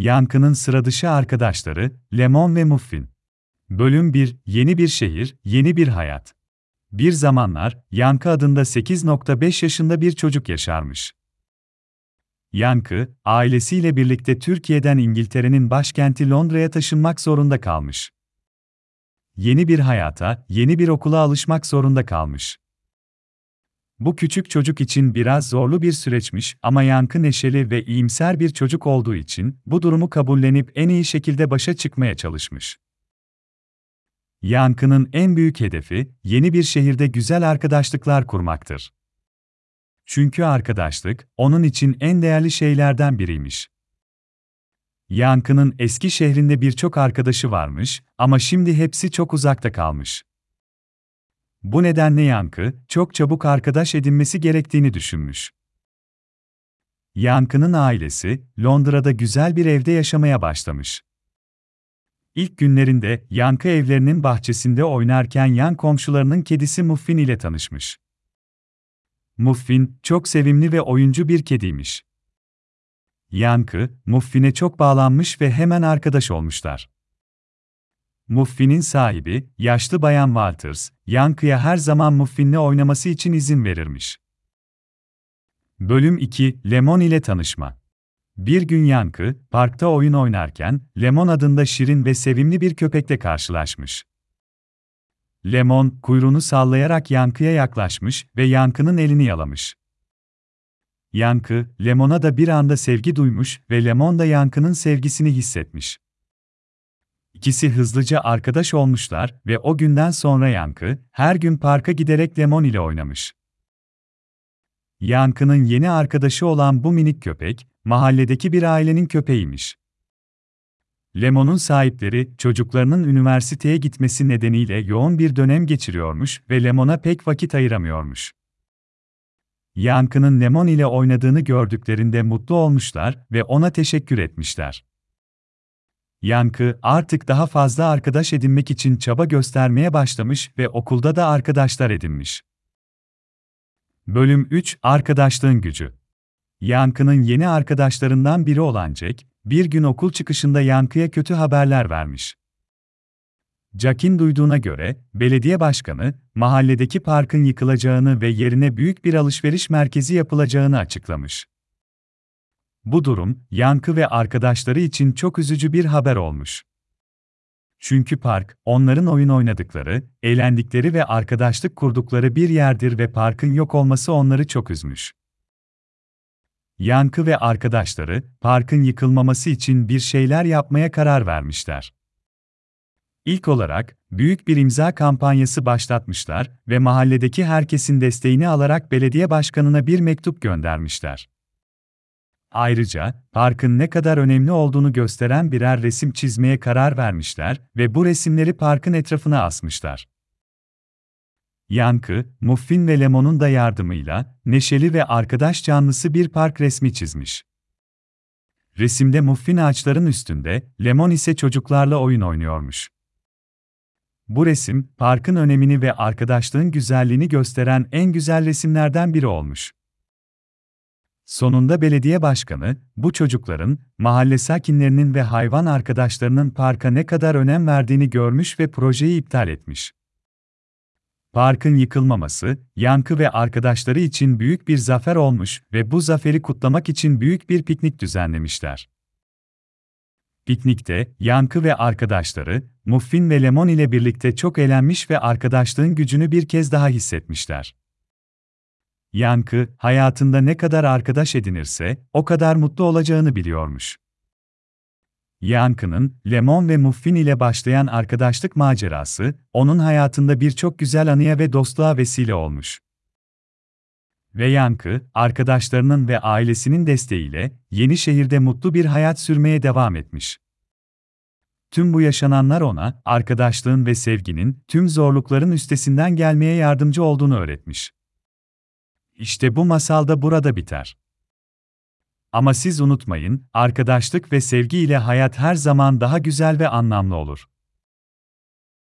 Yankı'nın sıradışı arkadaşları, Lemon ve Muffin. Bölüm 1, Yeni bir şehir, yeni bir hayat. Bir zamanlar, Yankı adında 8.5 yaşında bir çocuk yaşarmış. Yankı, ailesiyle birlikte Türkiye'den İngiltere'nin başkenti Londra'ya taşınmak zorunda kalmış. Yeni bir hayata, yeni bir okula alışmak zorunda kalmış. Bu küçük çocuk için biraz zorlu bir süreçmiş ama Yankı neşeli ve iyimser bir çocuk olduğu için bu durumu kabullenip en iyi şekilde başa çıkmaya çalışmış. Yankı'nın en büyük hedefi yeni bir şehirde güzel arkadaşlıklar kurmaktır. Çünkü arkadaşlık onun için en değerli şeylerden biriymiş. Yankı'nın eski şehrinde birçok arkadaşı varmış ama şimdi hepsi çok uzakta kalmış. Bu nedenle Yankı, çok çabuk arkadaş edinmesi gerektiğini düşünmüş. Yankı'nın ailesi, Londra'da güzel bir evde yaşamaya başlamış. İlk günlerinde Yankı evlerinin bahçesinde oynarken yan komşularının kedisi Muffin ile tanışmış. Muffin, çok sevimli ve oyuncu bir kediymiş. Yankı, Muffin'e çok bağlanmış ve hemen arkadaş olmuşlar. Muffin'in sahibi, yaşlı bayan Walters, Yankı'ya her zaman Muffin'le oynaması için izin verirmiş. Bölüm 2, Lemon ile tanışma. Bir gün Yankı, parkta oyun oynarken, Lemon adında şirin ve sevimli bir köpekle karşılaşmış. Lemon, kuyruğunu sallayarak Yankı'ya yaklaşmış ve Yankı'nın elini yalamış. Yankı, Lemon'a da bir anda sevgi duymuş ve Lemon da Yankı'nın sevgisini hissetmiş. İkisi hızlıca arkadaş olmuşlar ve o günden sonra Yankı, her gün parka giderek Lemon ile oynamış. Yankı'nın yeni arkadaşı olan bu minik köpek, mahalledeki bir ailenin köpeğiymiş. Lemon'un sahipleri, çocuklarının üniversiteye gitmesi nedeniyle yoğun bir dönem geçiriyormuş ve Lemon'a pek vakit ayıramıyormuş. Yankı'nın Lemon ile oynadığını gördüklerinde mutlu olmuşlar ve ona teşekkür etmişler. Yankı artık daha fazla arkadaş edinmek için çaba göstermeye başlamış ve okulda da arkadaşlar edinmiş. Bölüm 3 Arkadaşlığın Gücü Yankı'nın yeni arkadaşlarından biri olan Jack, bir gün okul çıkışında Yankı'ya kötü haberler vermiş. Jack'in duyduğuna göre, belediye başkanı, mahalledeki parkın yıkılacağını ve yerine büyük bir alışveriş merkezi yapılacağını açıklamış. Bu durum, Yankı ve arkadaşları için çok üzücü bir haber olmuş. Çünkü park, onların oyun oynadıkları, eğlendikleri ve arkadaşlık kurdukları bir yerdir ve parkın yok olması onları çok üzmüş. Yankı ve arkadaşları, parkın yıkılmaması için bir şeyler yapmaya karar vermişler. İlk olarak, büyük bir imza kampanyası başlatmışlar ve mahalledeki herkesin desteğini alarak belediye başkanına bir mektup göndermişler. Ayrıca, parkın ne kadar önemli olduğunu gösteren birer resim çizmeye karar vermişler ve bu resimleri parkın etrafına asmışlar. Yankı, Muffin ve Lemon'un da yardımıyla neşeli ve arkadaş canlısı bir park resmi çizmiş. Resimde Muffin ağaçların üstünde, Lemon ise çocuklarla oyun oynuyormuş. Bu resim, parkın önemini ve arkadaşlığın güzelliğini gösteren en güzel resimlerden biri olmuş. Sonunda belediye başkanı, bu çocukların, mahalle sakinlerinin ve hayvan arkadaşlarının parka ne kadar önem verdiğini görmüş ve projeyi iptal etmiş. Parkın yıkılmaması, Yankı ve arkadaşları için büyük bir zafer olmuş ve bu zaferi kutlamak için büyük bir piknik düzenlemişler. Piknikte, Yankı ve arkadaşları, Muffin ve Lemon ile birlikte çok eğlenmiş ve arkadaşlığın gücünü bir kez daha hissetmişler. Yankı, hayatında ne kadar arkadaş edinirse, o kadar mutlu olacağını biliyormuş. Yankı'nın, Lemon ve Muffin ile başlayan arkadaşlık macerası, onun hayatında birçok güzel anıya ve dostluğa vesile olmuş. Ve Yankı, arkadaşlarının ve ailesinin desteğiyle, yeni şehirde mutlu bir hayat sürmeye devam etmiş. Tüm bu yaşananlar ona, arkadaşlığın ve sevginin, tüm zorlukların üstesinden gelmeye yardımcı olduğunu öğretmiş. İşte bu masal da burada biter. Ama siz unutmayın, arkadaşlık ve sevgi ile hayat her zaman daha güzel ve anlamlı olur.